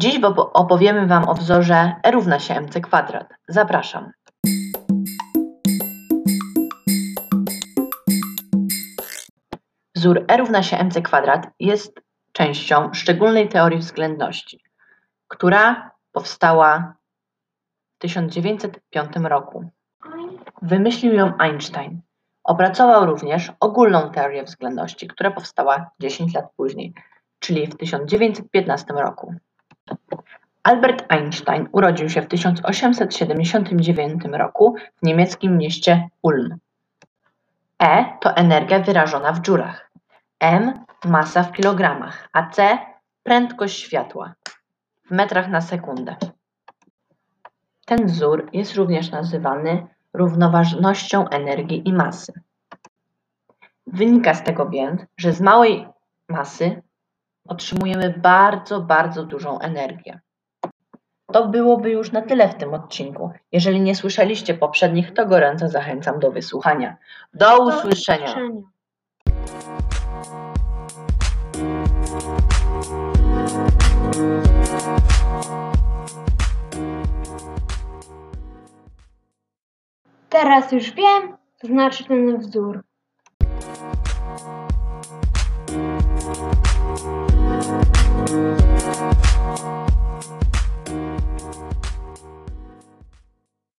Dziś opowiemy Wam o wzorze E równa się mc kwadrat. Zapraszam. Wzór E równa się mc kwadrat jest częścią szczególnej teorii względności, która powstała w 1905 roku. Wymyślił ją Einstein. Opracował również ogólną teorię względności, która powstała 10 lat później, czyli w 1915 roku. Albert Einstein urodził się w 1879 roku w niemieckim mieście Ulm. E to energia wyrażona w dżulach, m masa w kilogramach, a c prędkość światła w metrach na sekundę. Ten wzór jest również nazywany równoważnością energii i masy. Wynika z tego więc, że z małej masy otrzymujemy bardzo, bardzo dużą energię. To byłoby już na tyle w tym odcinku. Jeżeli nie słyszeliście poprzednich, to gorąco zachęcam do wysłuchania. Do usłyszenia. Teraz już wiem, co znaczy ten wzór.